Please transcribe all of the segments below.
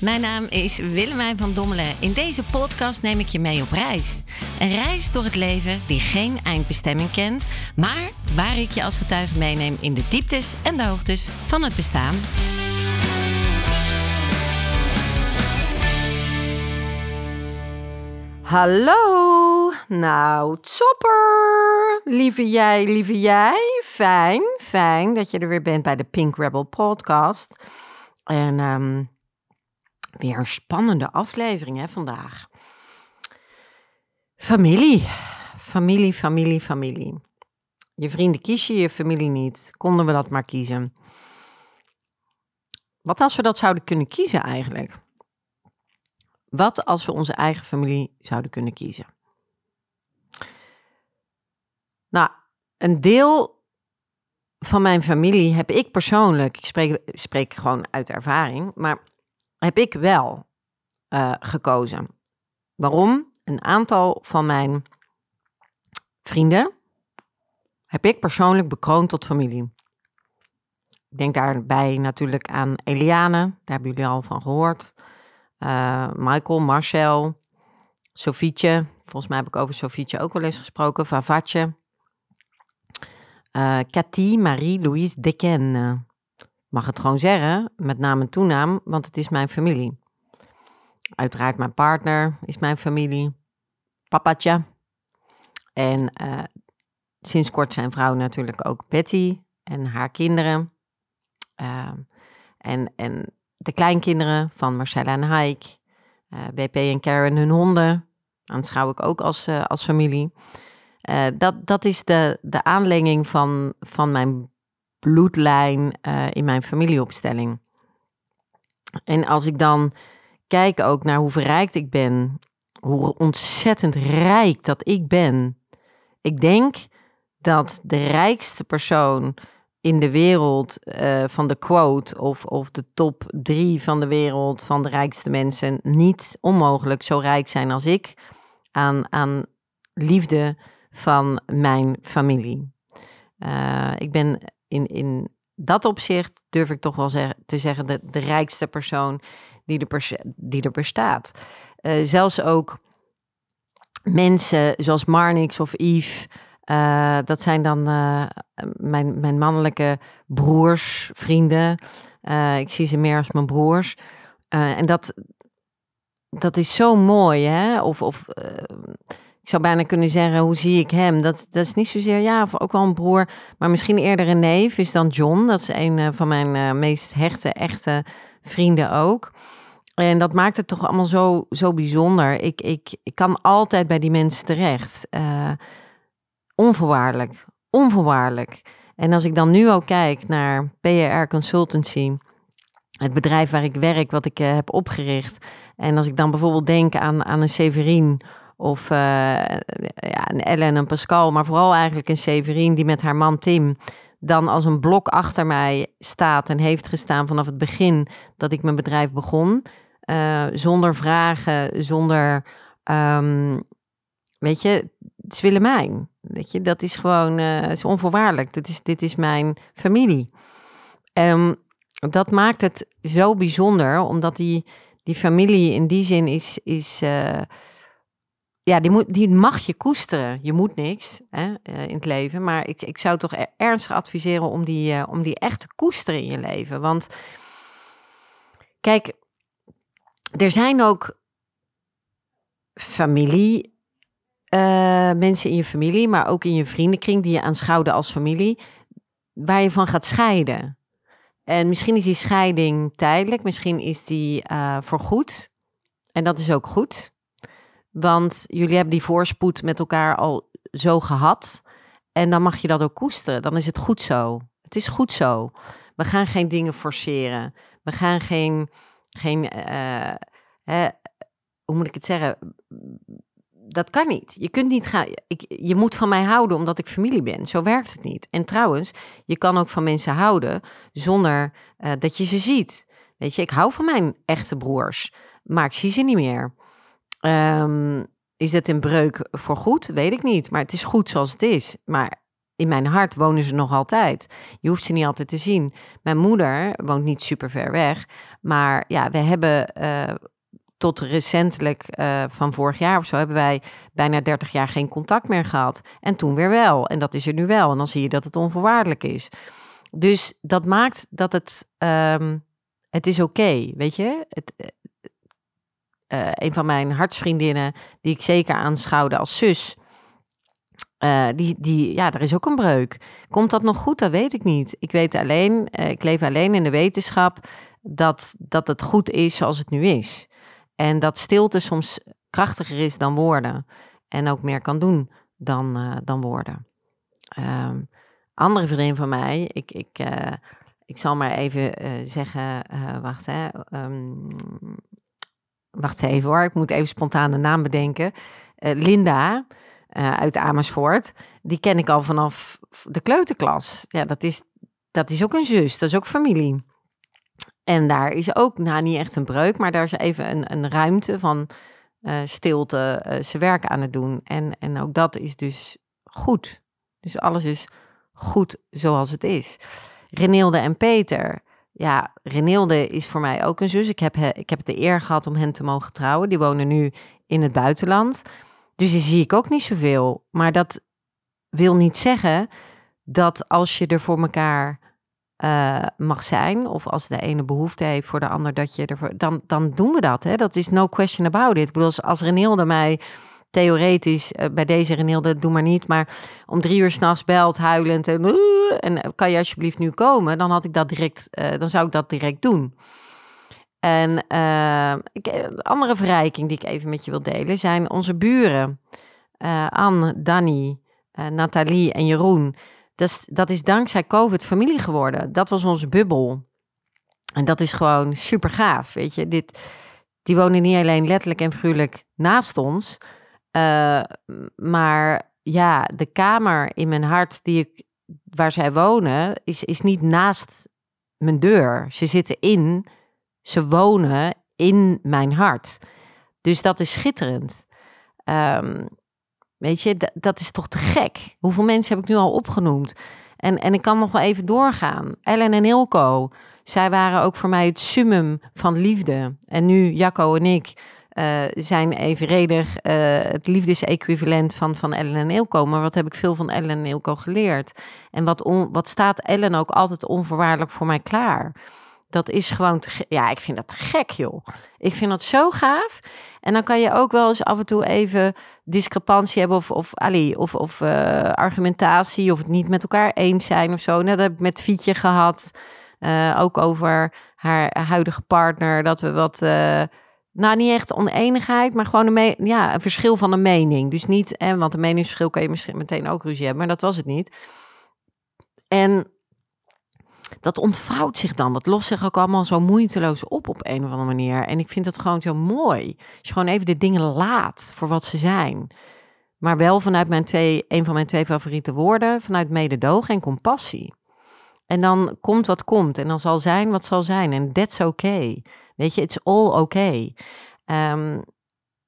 Mijn naam is Willemijn van Dommelen. In deze podcast neem ik je mee op reis. Een reis door het leven die geen eindbestemming kent, maar waar ik je als getuige meeneem in de dieptes en de hoogtes van het bestaan. Hallo, nou topper, lieve jij, lieve jij. Fijn, fijn dat je er weer bent bij de Pink Rebel podcast. En ehm, weer een spannende aflevering hè, vandaag. Familie, familie, familie, familie. Je vrienden kies je, je familie niet. Konden we dat maar kiezen. Wat als we dat zouden kunnen kiezen eigenlijk? Wat als we onze eigen familie zouden kunnen kiezen? Nou, een deel van mijn familie heb ik persoonlijk, ik spreek, spreek gewoon uit ervaring, maar heb ik wel uh, gekozen. Waarom? Een aantal van mijn vrienden heb ik persoonlijk bekroond tot familie. Ik denk daarbij natuurlijk aan Eliane, daar hebben jullie al van gehoord. Uh, Michael, Marcel, Sofietje. Volgens mij heb ik over Sofietje ook wel eens gesproken. Vavatje. Uh, Cathy, Marie, Louise, Deken. Mag het gewoon zeggen, met naam en toenaam, want het is mijn familie. Uiteraard mijn partner is mijn familie. Papatje. En uh, sinds kort zijn vrouw natuurlijk ook Betty en haar kinderen. Uh, en, en de kleinkinderen van Marcella en Haik, uh, eh, BP en Karen hun honden, aanschouw ik ook als, uh, als familie. Uh, dat, dat is de, de aanlenging van, van mijn bloedlijn in mijn familieopstelling. En als ik dan kijk ook naar hoe verrijkt ik ben, hoe ontzettend rijk dat ik ben. Ik denk dat de rijkste persoon in de wereld uh, van de quote of, of de top drie van de wereld van de rijkste mensen niet onmogelijk zo rijk zijn als ik aan, aan liefde van mijn familie. Uh, ik ben in, in dat opzicht, durf ik toch wel zeg, te zeggen, de, de rijkste persoon die er, die er bestaat. Uh, zelfs ook mensen zoals Marnix of Yves. Uh, dat zijn dan uh, mijn, mijn mannelijke broers, vrienden. Ik zie ze meer als mijn broers. en dat, dat is zo mooi, hè? Of, of ik zou bijna kunnen zeggen, hoe zie ik hem? Dat, dat is niet zozeer, ja, of ook wel een broer, maar misschien eerder een neef is dan John. Dat is een van mijn meest hechte, echte vrienden ook. En dat maakt het toch allemaal zo, zo bijzonder. Ik, ik, ik kan altijd bij die mensen terecht. Uh, onvoorwaardelijk. Onvoorwaardelijk. En als ik dan nu ook kijk naar PR Consultancy, het bedrijf waar ik werk, wat ik heb opgericht. En als ik dan bijvoorbeeld denk aan, aan een Severin of uh, ja, een Ellen en een Pascal, maar vooral eigenlijk een Severin die met haar man Tim dan als een blok achter mij staat en heeft gestaan vanaf het begin dat ik mijn bedrijf begon. Uh, zonder vragen, zonder, um, weet je, het is Willemijn. Weet je, dat is gewoon, uh, is onvoorwaardelijk. Dit is, dit is mijn familie. Um, dat maakt het zo bijzonder, omdat die, die familie in die zin is, is ja, die, moet, die mag je koesteren. Je moet niks hè, uh, in het leven, maar ik, ik zou toch e-, ernstig adviseren om die, om die echt te koesteren in je leven. Want kijk, er zijn ook familie uh, mensen in je familie, maar ook in je vriendenkring die je aanschouwde als familie, waar je van gaat scheiden. En misschien is die scheiding tijdelijk, misschien is die uh, voorgoed. En dat is ook goed. Want jullie hebben die voorspoed met elkaar al zo gehad. En dan mag je dat ook koesteren. Dan is het goed zo. Het is goed zo. We gaan geen dingen forceren. We gaan geen. geen uh, hè, hoe moet ik het zeggen? dat kan niet. Je kunt niet gaan. Ik, je moet van mij houden omdat ik familie ben. Zo werkt het niet. En trouwens, je kan ook van mensen houden zonder uh, dat je ze ziet. Weet je, ik hou van mijn echte broers, maar ik zie ze niet meer. Um, is het een breuk voor goed? Weet ik niet. Maar het is goed zoals het is. Maar in mijn hart wonen ze nog altijd. Je hoeft ze niet altijd te zien. Mijn moeder woont niet super ver weg. Maar ja, we hebben uh, tot recentelijk uh, van vorig jaar of zo hebben wij bijna 30 jaar geen contact meer gehad. En toen weer wel. En dat is er nu wel. En dan zie je dat het onvoorwaardelijk is. Dus dat maakt dat het. Um, het is oké, weet je? Het, uh, een van mijn hartsvriendinnen, die ik zeker aanschouwde als zus. Uh, die, die, ja, er is ook een breuk. Komt dat nog goed? Dat weet ik niet. Ik weet alleen, uh, ik leef alleen in de wetenschap dat, dat het goed is zoals het nu is. En dat stilte soms krachtiger is dan woorden. En ook meer kan doen dan, dan woorden. Um, andere vriendin van mij, ik, ik, ik zal maar even zeggen, wacht hè. Um, wacht even hoor, ik moet even spontaan de naam bedenken. Linda, uh, uit Amersfoort. Die ken ik al vanaf de kleuterklas. Ja, dat is, dat is ook een zus, dat is ook familie. En daar is ook, nou niet echt een breuk, maar daar is even een, een ruimte van uh, stilte, uh, zijn werk aan het doen. En, en ook dat is dus goed. Dus alles is goed zoals het is. Renilde en Peter. Ja, Renilde is voor mij ook een zus. Ik heb, ik heb de eer gehad om hen te mogen trouwen. Die wonen nu in het buitenland. Dus die zie ik ook niet zoveel. Maar dat wil niet zeggen dat als je er voor elkaar uh, mag zijn, of als de ene behoefte heeft voor de ander, dat je ervoor, dan, dan doen we dat. Hè? Dat is no question about it. Ik bedoel, als Renilde mij theoretisch, uh, bij deze Renilde, doe maar niet, maar om drie uur s'nachts belt, huilend en, uh, en kan je alsjeblieft nu komen, dan had ik dat direct, dan zou ik dat direct doen. En ik, een andere verrijking die ik even met je wil delen zijn onze buren. Anne, Danny, Nathalie en Jeroen. Dat is, dat is dankzij COVID familie geworden. Dat was onze bubbel. En dat is gewoon super gaaf. Weet je, dit, die wonen niet alleen letterlijk en figuurlijk naast ons. Maar ja, de kamer in mijn hart die ik, waar zij wonen, is, is niet naast mijn deur. Ze zitten in ze wonen in mijn hart. Dus dat is schitterend. Um, weet je, dat is toch te gek. Hoeveel mensen heb ik nu al opgenoemd? En, en ik kan nog wel even doorgaan. Ellen en Ilko, zij waren ook voor mij het summum van liefde. En nu, Jacco en ik, uh, zijn evenredig uh, het liefdesequivalent van, van Ellen en Ilko. Maar wat heb ik veel van Ellen en Ilko geleerd? En wat, wat staat Ellen ook altijd onvoorwaardelijk voor mij klaar? Dat is gewoon, te, ja, ik vind dat gek, joh. Ik vind dat zo gaaf. En dan kan je ook wel eens af en toe even discrepantie hebben of, of, allee, of, of uh, argumentatie of het niet met elkaar eens zijn of zo. Net dat heb ik met Fietje gehad, ook over haar huidige partner, dat we wat, nou niet echt oneenigheid, maar gewoon een, ja, een verschil van een mening. Dus niet, en want een meningsverschil kan je misschien meteen ook ruzie hebben, maar dat was het niet. En dat ontvouwt zich dan. Dat lost zich ook allemaal zo moeiteloos op op een of andere manier. En ik vind dat gewoon zo mooi. Als je gewoon even de dingen laat voor wat ze zijn. Maar wel vanuit mijn twee, een van mijn twee favoriete woorden, vanuit mededogen en compassie. En dan komt wat komt en dan zal zijn wat zal zijn. En that's okay. Weet je, it's all okay. Um,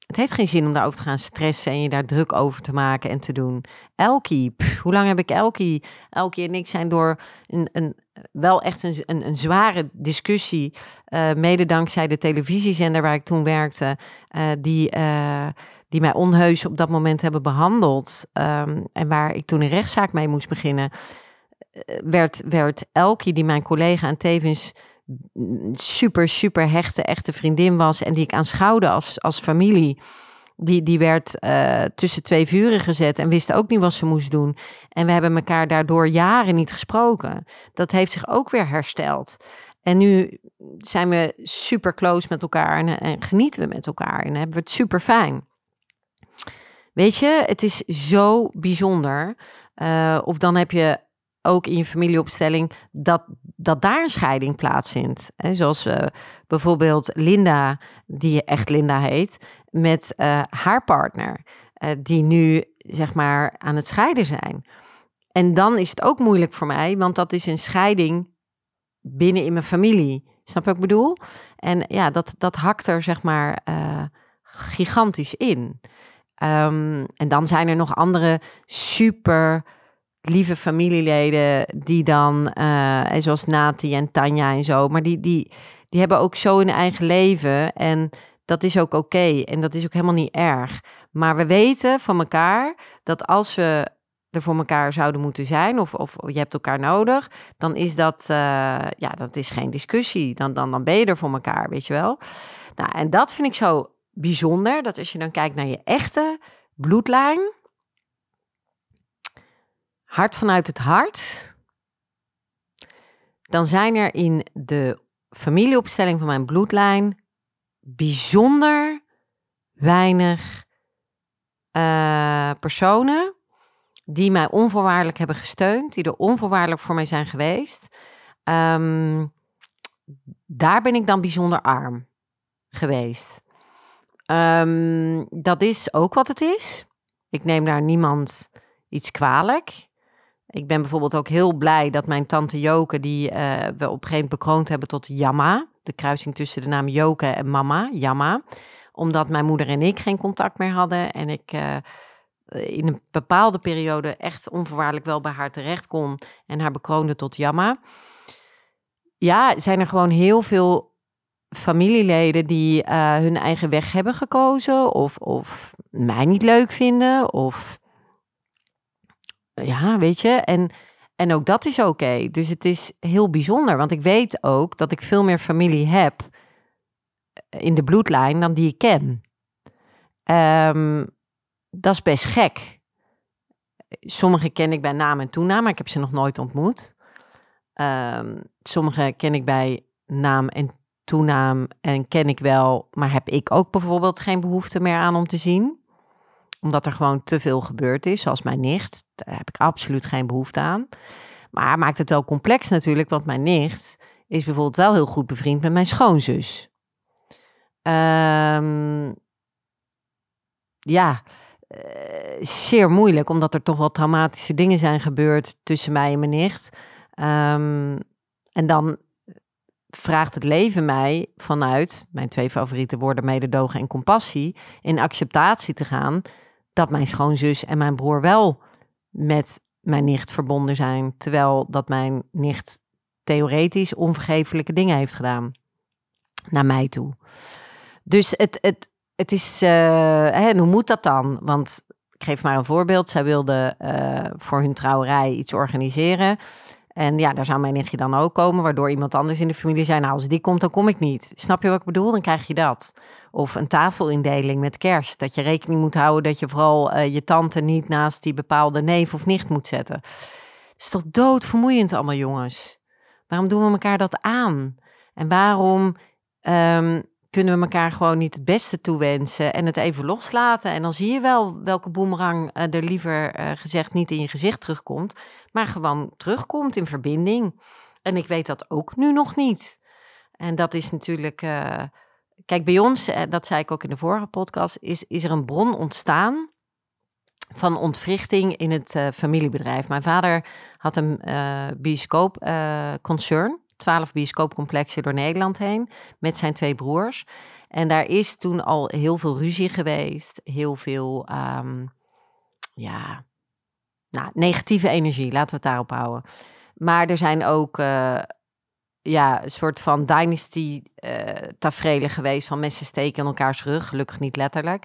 het heeft geen zin om daarover te gaan stressen en je daar druk over te maken en te doen. Elkie, hoe lang heb ik Elkie? Elkie en ik zijn door een, een wel echt een, een, een zware discussie, uh, mede dankzij de televisiezender waar ik toen werkte, uh, die, uh, die mij onheus op dat moment hebben behandeld um, en waar ik toen een rechtszaak mee moest beginnen, werd, werd Elkie, die mijn collega en tevens super, super hechte, echte vriendin was en die ik aanschouwde als, als familie. Die, die werd uh, tussen twee vuren gezet en wist ook niet wat ze moest doen. En we hebben elkaar daardoor jaren niet gesproken. Dat heeft zich ook weer hersteld. En nu zijn we super close met elkaar en, en genieten we met elkaar en hebben we het super fijn. Weet je, het is zo bijzonder. Uh, of dan heb je ook in je familieopstelling dat, dat daar een scheiding plaatsvindt. Zoals uh, bijvoorbeeld Linda, die echt Linda heet, met uh, haar partner, uh, die nu zeg maar aan het scheiden zijn. En dan is het ook moeilijk voor mij, want dat is een scheiding binnen in mijn familie. Snap je wat ik bedoel? En ja, dat, dat hakt er zeg maar gigantisch in. Um, en dan zijn er nog andere super lieve familieleden die dan, eh, zoals Nati en Tanja en zo, maar die, die, die hebben ook zo een eigen leven en dat is ook oké en dat is ook helemaal niet erg. Maar we weten van elkaar dat als we er voor elkaar zouden moeten zijn, of, of je hebt elkaar nodig, dan is dat, uh, ja, dat is geen discussie. Dan, dan, dan ben je er voor elkaar, weet je wel. Nou, en dat vind ik zo bijzonder, dat als je dan kijkt naar je echte bloedlijn, hart vanuit het hart, dan zijn er in de familieopstelling van mijn bloedlijn bijzonder weinig uh, personen die mij onvoorwaardelijk hebben gesteund, die er onvoorwaardelijk voor mij zijn geweest. Um, daar ben ik dan bijzonder arm geweest. Um, dat is ook wat het is. Ik neem daar niemand iets kwalijk. Ik ben bijvoorbeeld ook heel blij dat mijn tante Joke, die uh, we op een gegeven moment bekroond hebben tot Jamma, de kruising tussen de naam Joke en mama, Jamma, omdat mijn moeder en ik geen contact meer hadden en ik uh, in een bepaalde periode echt onvoorwaardelijk wel bij haar terecht kon en haar bekroonde tot Jamma. Ja, zijn er gewoon heel veel familieleden die uh, hun eigen weg hebben gekozen of, of mij niet leuk vinden of ja, weet je, en, en ook dat is oké. Dus het is heel bijzonder, want ik weet ook dat ik veel meer familie heb in de bloedlijn dan die ik ken. Um, dat is best gek. Sommige ken ik bij naam en toenaam, maar ik heb ze nog nooit ontmoet. Um, sommige ken ik bij naam en toenaam en ken ik wel, maar heb ik ook bijvoorbeeld geen behoefte meer aan om te zien. Omdat er gewoon te veel gebeurd is, zoals mijn nicht. Daar heb ik absoluut geen behoefte aan. Maar maakt het wel complex natuurlijk, want mijn nicht is bijvoorbeeld wel heel goed bevriend met mijn schoonzus. Um, ja, uh, zeer moeilijk, omdat er toch wel traumatische dingen zijn gebeurd tussen mij en mijn nicht. Um, en dan vraagt het leven mij vanuit mijn twee favoriete woorden, mededogen en compassie, in acceptatie te gaan dat mijn schoonzus en mijn broer wel met mijn nicht verbonden zijn, terwijl dat mijn nicht theoretisch onvergeeflijke dingen heeft gedaan naar mij toe. Dus het, het, het is, uh, hoe moet dat dan? Want ik geef maar een voorbeeld. Zij wilde uh, voor hun trouwerij iets organiseren. En ja, daar zou mijn nichtje dan ook komen, waardoor iemand anders in de familie zei: Nou, als die komt, dan kom ik niet. Snap je wat ik bedoel? Dan krijg je dat. Of een tafelindeling met kerst. Dat je rekening moet houden dat je vooral uh, je tante niet naast die bepaalde neef of nicht moet zetten. Het is toch doodvermoeiend allemaal, jongens? Waarom doen we elkaar dat aan? En waarom um, kunnen we elkaar gewoon niet het beste toewensen en het even loslaten. En dan zie je wel welke boemerang uh, er liever uh, gezegd niet in je gezicht terugkomt, maar gewoon terugkomt in verbinding. En ik weet dat ook nu nog niet. En dat is natuurlijk, uh, kijk, bij ons, dat zei ik ook in de vorige podcast, is, is er een bron ontstaan van ontwrichting in het familiebedrijf. Mijn vader had een bioscoopconcern twaalf bioscoopcomplexen door Nederland heen met zijn twee broers. En daar is toen al heel veel ruzie geweest, heel veel, um, ja, nou, negatieve energie, laten we het daarop houden. Maar er zijn ook, uh, ja, een soort van dynasty uh, geweest van mensen steken in elkaars rug, gelukkig niet letterlijk.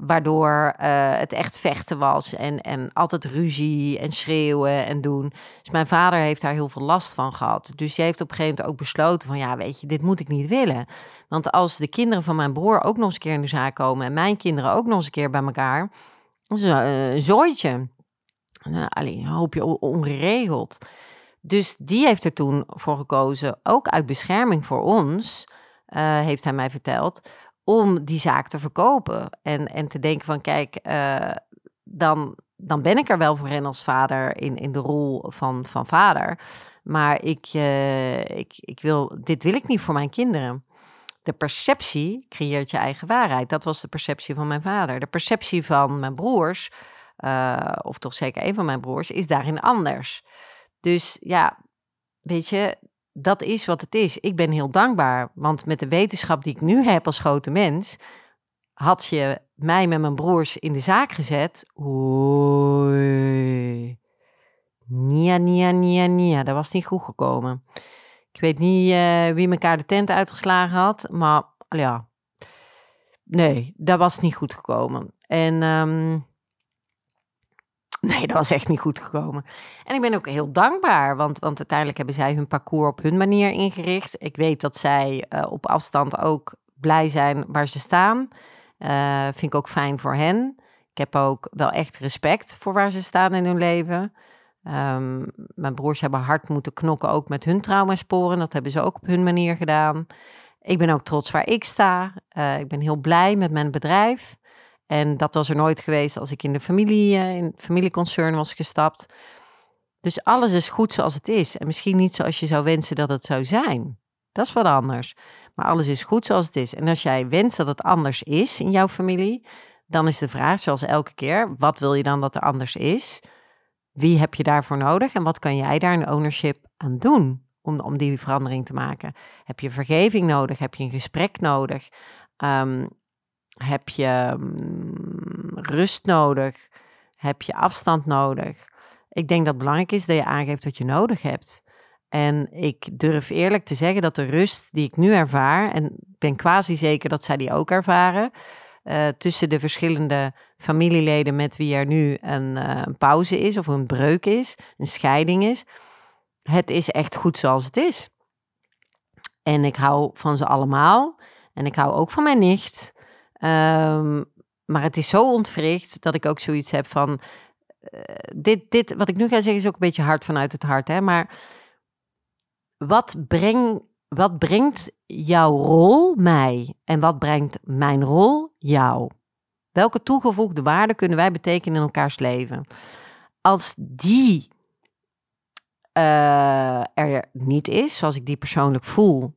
Waardoor uh, het echt vechten was en, en altijd ruzie en schreeuwen en doen. Dus mijn vader heeft daar heel veel last van gehad. Dus die heeft op een gegeven moment ook besloten van ja, weet je, dit moet ik niet willen. Want als de kinderen van mijn broer ook nog eens een keer in de zaak komen en mijn kinderen ook nog eens een keer bij elkaar, dan is een uh, zooitje. Uh, alleen een hoopje ongeregeld. Dus die heeft er toen voor gekozen, ook uit bescherming voor ons, uh, heeft hij mij verteld, om die zaak te verkopen. En, en te denken van kijk, uh, dan, dan ben ik er wel voor hen als vader in, in de rol van, van vader. Maar ik, uh, ik, ik wil, dit wil ik niet voor mijn kinderen. De perceptie creëert je eigen waarheid. Dat was de perceptie van mijn vader. De perceptie van mijn broers, uh, of toch zeker een van mijn broers, is daarin anders. Dus ja, weet je, dat is wat het is. Ik ben heel dankbaar, want met de wetenschap die ik nu heb als grote mens, had je mij met mijn broers in de zaak gezet. Oei. Nia, nia, nia, nia. Dat was niet goed gekomen. Ik weet niet uh, wie elkaar de tent uitgeslagen had, maar ja. Nee, dat was niet goed gekomen. En um, nee, dat was echt niet goed gekomen. En ik ben ook heel dankbaar, want, want uiteindelijk hebben zij hun parcours op hun manier ingericht. Ik weet dat zij uh, op afstand ook blij zijn waar ze staan. Uh, vind ik ook fijn voor hen. Ik heb ook wel echt respect voor waar ze staan in hun leven. Um, mijn broers hebben hard moeten knokken, ook met hun traumasporen. Dat hebben ze ook op hun manier gedaan. Ik ben ook trots waar ik sta. Uh, ik ben heel blij met mijn bedrijf. En dat was er nooit geweest als ik in de familie, uh, in het familieconcern was gestapt. Dus alles is goed zoals het is. En misschien niet zoals je zou wensen dat het zou zijn. Dat is wat anders. Maar alles is goed zoals het is. En als jij wenst dat het anders is in jouw familie, dan is de vraag, zoals elke keer, wat wil je dan dat er anders is? Wie heb je daarvoor nodig en wat kan jij daar een ownership aan doen om, om die verandering te maken? Heb je vergeving nodig? Heb je een gesprek nodig? Um, heb je um, rust nodig? Heb je afstand nodig? Ik denk dat het belangrijk is dat je aangeeft wat je nodig hebt. En ik durf eerlijk te zeggen dat de rust die ik nu ervaar, en ik ben quasi zeker dat zij die ook ervaren, uh, tussen de verschillende familieleden met wie er nu een, uh, een, pauze is of een breuk is, een scheiding is. Het is echt goed zoals het is. En ik hou van ze allemaal. En ik hou ook van mijn nicht. Um, maar het is zo ontwricht dat ik ook zoiets heb van. Uh, dit, dit, wat ik nu ga zeggen, is ook een beetje hard vanuit het hart. Hè? Maar wat, breng, wat brengt jouw rol mij en wat brengt mijn rol jou? Welke toegevoegde waarde kunnen wij betekenen in elkaars leven? Als die uh, er niet is, zoals ik die persoonlijk voel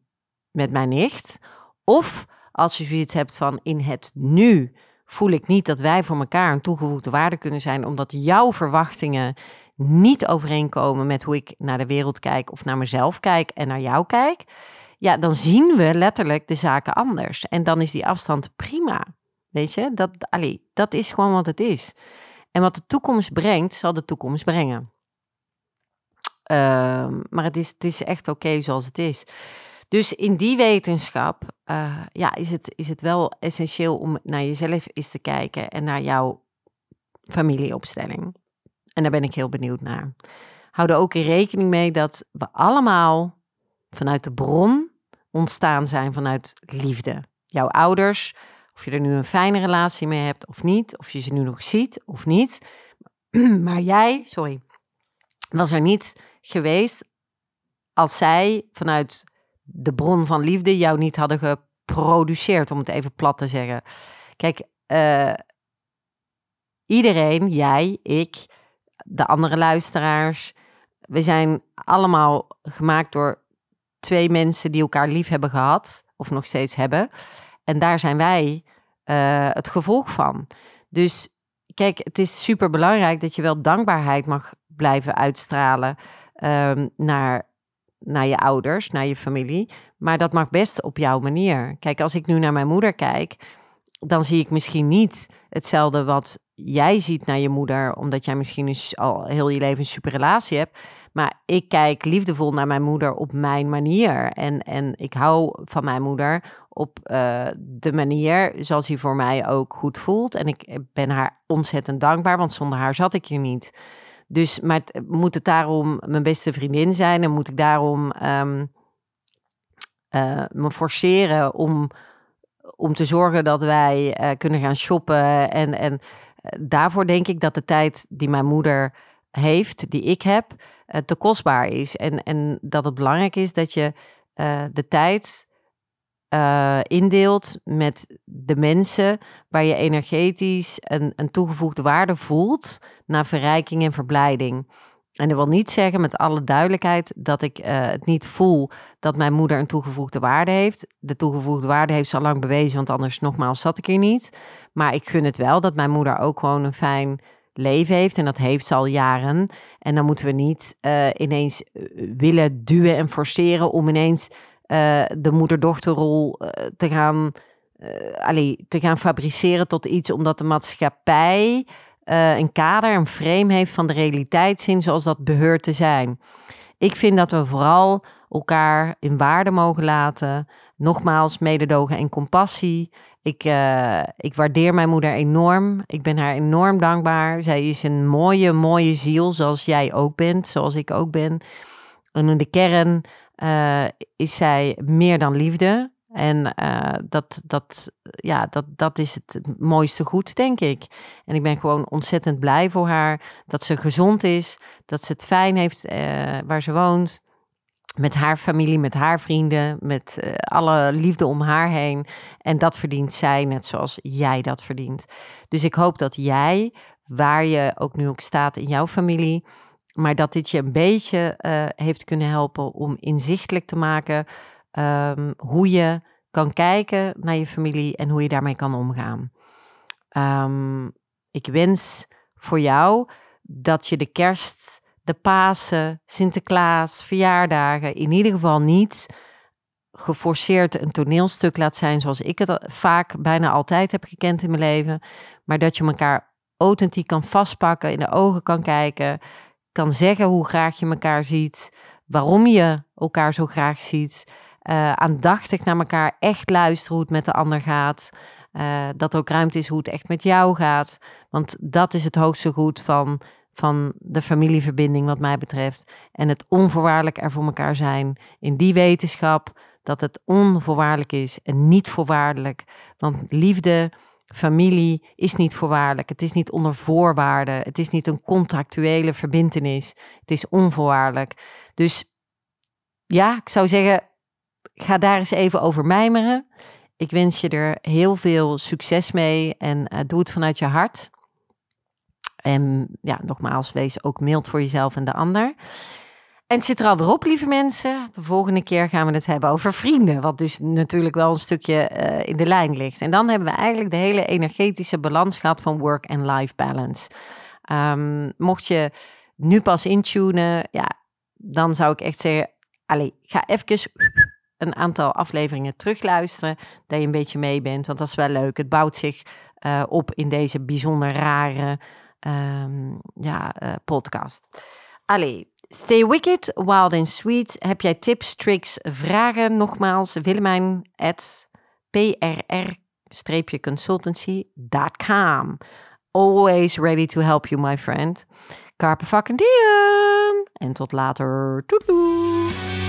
met mijn nicht, of als je zoiets hebt van in het nu voel ik niet dat wij voor elkaar een toegevoegde waarde kunnen zijn, omdat jouw verwachtingen niet overeenkomen met hoe ik naar de wereld kijk of naar mezelf kijk en naar jou kijk, ja, dan zien we letterlijk de zaken anders. En dan is die afstand prima. Weet je, dat, allee, dat is gewoon wat het is. En wat de toekomst brengt, zal de toekomst brengen. Uh, maar het is, het is echt oké zoals het is. Dus in die wetenschap uh, ja, is, het, is het wel essentieel om naar jezelf eens te kijken en naar jouw familieopstelling. En daar ben ik heel benieuwd naar. Hou er ook in rekening mee dat we allemaal vanuit de bron ontstaan zijn vanuit liefde. Jouw ouders, of je er nu een fijne relatie mee hebt of niet, of je ze nu nog ziet of niet. Maar jij, sorry, was er niet geweest als zij vanuit de bron van liefde jou niet hadden geproduceerd, om het even plat te zeggen. Kijk, uh, iedereen, jij, ik, de andere luisteraars. We zijn allemaal gemaakt door twee mensen die elkaar lief hebben gehad, of nog steeds hebben. En daar zijn wij uh, het gevolg van. Dus kijk, het is super belangrijk dat je wel dankbaarheid mag blijven uitstralen um, naar, naar je ouders, naar je familie. Maar dat mag best op jouw manier. Kijk, als ik nu naar mijn moeder kijk, dan zie ik misschien niet hetzelfde wat jij ziet naar je moeder, omdat jij misschien al heel je leven een super relatie hebt. Maar ik kijk liefdevol naar mijn moeder op mijn manier. En, en ik hou van mijn moeder op uh, de manier zoals hij voor mij ook goed voelt. En ik ben haar ontzettend dankbaar, want zonder haar zat ik hier niet. Dus maar moet het daarom mijn beste vriendin zijn en moet ik daarom um, uh, me forceren om, om te zorgen dat wij uh, kunnen gaan shoppen en, en daarvoor denk ik dat de tijd die mijn moeder heeft, die ik heb, te kostbaar is. En, en dat het belangrijk is dat je de tijd uh, indeelt met de mensen waar je energetisch een, een toegevoegde waarde voelt naar verrijking en verblijding. En dat wil niet zeggen met alle duidelijkheid dat ik uh, het niet voel dat mijn moeder een toegevoegde waarde heeft. De toegevoegde waarde heeft ze al lang bewezen, want anders nogmaals zat ik hier niet. Maar ik gun het wel dat mijn moeder ook gewoon een fijn leven heeft. En dat heeft ze al jaren. En dan moeten we niet uh, ineens eh, willen duwen en forceren om ineens uh, de moeder-dochterrol te gaan. allee, te gaan fabriceren tot iets omdat de maatschappij eh, een kader, een frame heeft van de realiteit zien zoals dat beheurt te zijn. Ik vind dat we vooral elkaar in waarde mogen laten. Nogmaals, mededogen en compassie. Ik, ik waardeer mijn moeder enorm. Ik ben haar enorm dankbaar. Zij is een mooie, mooie ziel, zoals jij ook bent, zoals ik ook ben. En in de kern uh, is zij meer dan liefde. En uh, dat, dat, ja, dat, dat is het mooiste goed, denk ik. En ik ben gewoon ontzettend blij voor haar dat ze gezond is, dat ze het fijn heeft uh, waar ze woont. Met haar familie, met haar vrienden, met alle liefde om haar heen. En dat verdient zij net zoals jij dat verdient. Dus ik hoop dat jij, waar je ook nu ook staat in jouw familie, maar dat dit je een beetje heeft kunnen helpen om inzichtelijk te maken um, hoe je kan kijken naar je familie en hoe je daarmee kan omgaan. Um, ik wens voor jou dat je de kerst, de Pasen, Sinterklaas, verjaardagen in ieder geval niet geforceerd een toneelstuk laat zijn zoals ik het vaak bijna altijd heb gekend in mijn leven, maar dat je elkaar authentiek kan vastpakken, in de ogen kan kijken, kan zeggen hoe graag je elkaar ziet, waarom je elkaar zo graag ziet uh, aandachtig naar elkaar echt luisteren hoe het met de ander gaat. Uh, dat er ook ruimte is hoe het echt met jou gaat. Want dat is het hoogste goed van, van de familieverbinding, wat mij betreft. En het onvoorwaardelijk er voor elkaar zijn. In die wetenschap dat het onvoorwaardelijk is en niet voorwaardelijk. Want liefde, familie is niet voorwaardelijk. Het is niet onder voorwaarden. Het is niet een contractuele verbindenis. Het is onvoorwaardelijk. Dus ja, ik zou zeggen, ga daar eens even over mijmeren. Ik wens je er heel veel succes mee en uh, doe het vanuit je hart. En ja, nogmaals, wees ook mild voor jezelf en de ander. En het zit er alweer op, lieve mensen. De volgende keer gaan we het hebben over vrienden. Wat dus natuurlijk wel een stukje uh, in de lijn ligt. En dan hebben we eigenlijk de hele energetische balans gehad van work en life balance. Um, mocht je nu pas intunen, ja, dan zou ik echt zeggen: allez, ga even een aantal afleveringen terugluisteren. Dat je een beetje mee bent, want dat is wel leuk. Het bouwt zich uh, op in deze bijzonder rare um, ja, uh, podcast. Allee, stay wicked, wild and sweet. Heb jij tips, tricks, vragen? Nogmaals, Willemijn at prr-consultancy.com. Always ready to help you, my friend. Carpe fucking diem. En tot later. Doei doei.